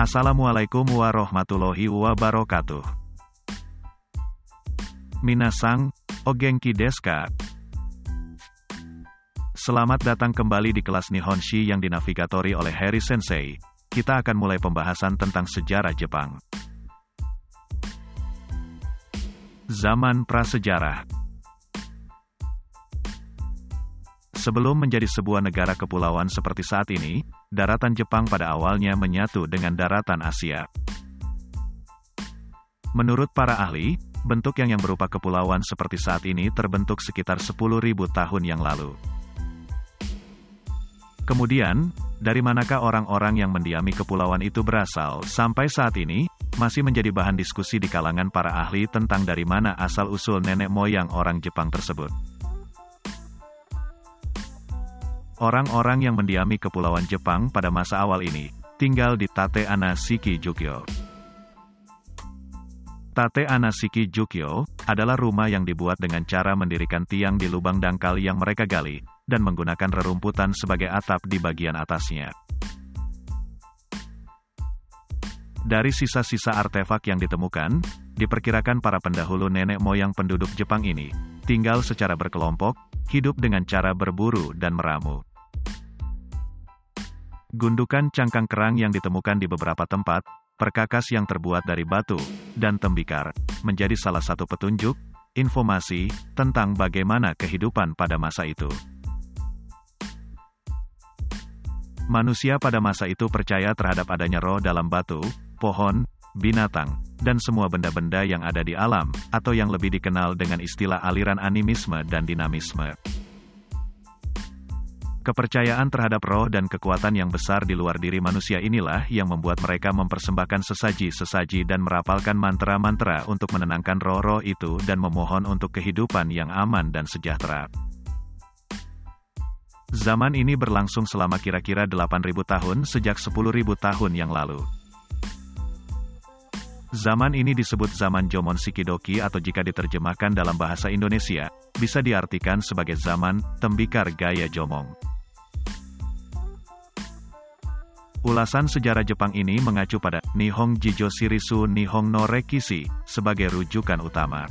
Assalamualaikum warahmatullahi wabarakatuh. Minasang, Ogenki Deska. Selamat datang kembali di kelas Nihonshi yang dinavigatori oleh Harry Sensei. Kita akan mulai pembahasan tentang sejarah Jepang. Zaman Prasejarah Sebelum menjadi sebuah negara kepulauan seperti saat ini, daratan Jepang pada awalnya menyatu dengan daratan Asia. Menurut para ahli, bentuk yang yang berupa kepulauan seperti saat ini terbentuk sekitar 10.000 tahun yang lalu. Kemudian, dari manakah orang-orang yang mendiami kepulauan itu berasal, sampai saat ini, masih menjadi bahan diskusi di kalangan para ahli tentang dari mana asal-usul nenek moyang orang Jepang tersebut. Orang-orang yang mendiami kepulauan Jepang pada masa awal ini, tinggal di Tate Anashiki Jukyo. Tate Anashiki Jukyo, adalah rumah yang dibuat dengan cara mendirikan tiang di lubang dangkal yang mereka gali, dan menggunakan rerumputan sebagai atap di bagian atasnya. Dari sisa-sisa artefak yang ditemukan, diperkirakan para pendahulu nenek moyang penduduk Jepang ini, tinggal secara berkelompok, hidup dengan cara berburu dan meramu. Gundukan cangkang kerang yang ditemukan di beberapa tempat, perkakas yang terbuat dari batu, dan tembikar, menjadi salah satu petunjuk, informasi, tentang bagaimana kehidupan pada masa itu. Manusia pada masa itu percaya terhadap adanya roh dalam batu, pohon, binatang, dan semua benda-benda yang ada di alam, atau yang lebih dikenal dengan istilah aliran animisme dan dinamisme. Kepercayaan terhadap roh dan kekuatan yang besar di luar diri manusia inilah yang membuat mereka mempersembahkan sesaji-sesaji dan merapalkan mantra-mantra untuk menenangkan roh-roh itu dan memohon untuk kehidupan yang aman dan sejahtera. Zaman ini berlangsung selama kira-kira 8.000 tahun sejak 10.000 tahun yang lalu. Zaman ini disebut zaman Jomon Shikidoki atau jika diterjemahkan dalam bahasa Indonesia, bisa diartikan sebagai zaman tembikar gaya Jomong. Ulasan sejarah Jepang ini mengacu pada Nihong Jijo Shirisu Nihong no Rekishi sebagai rujukan utama.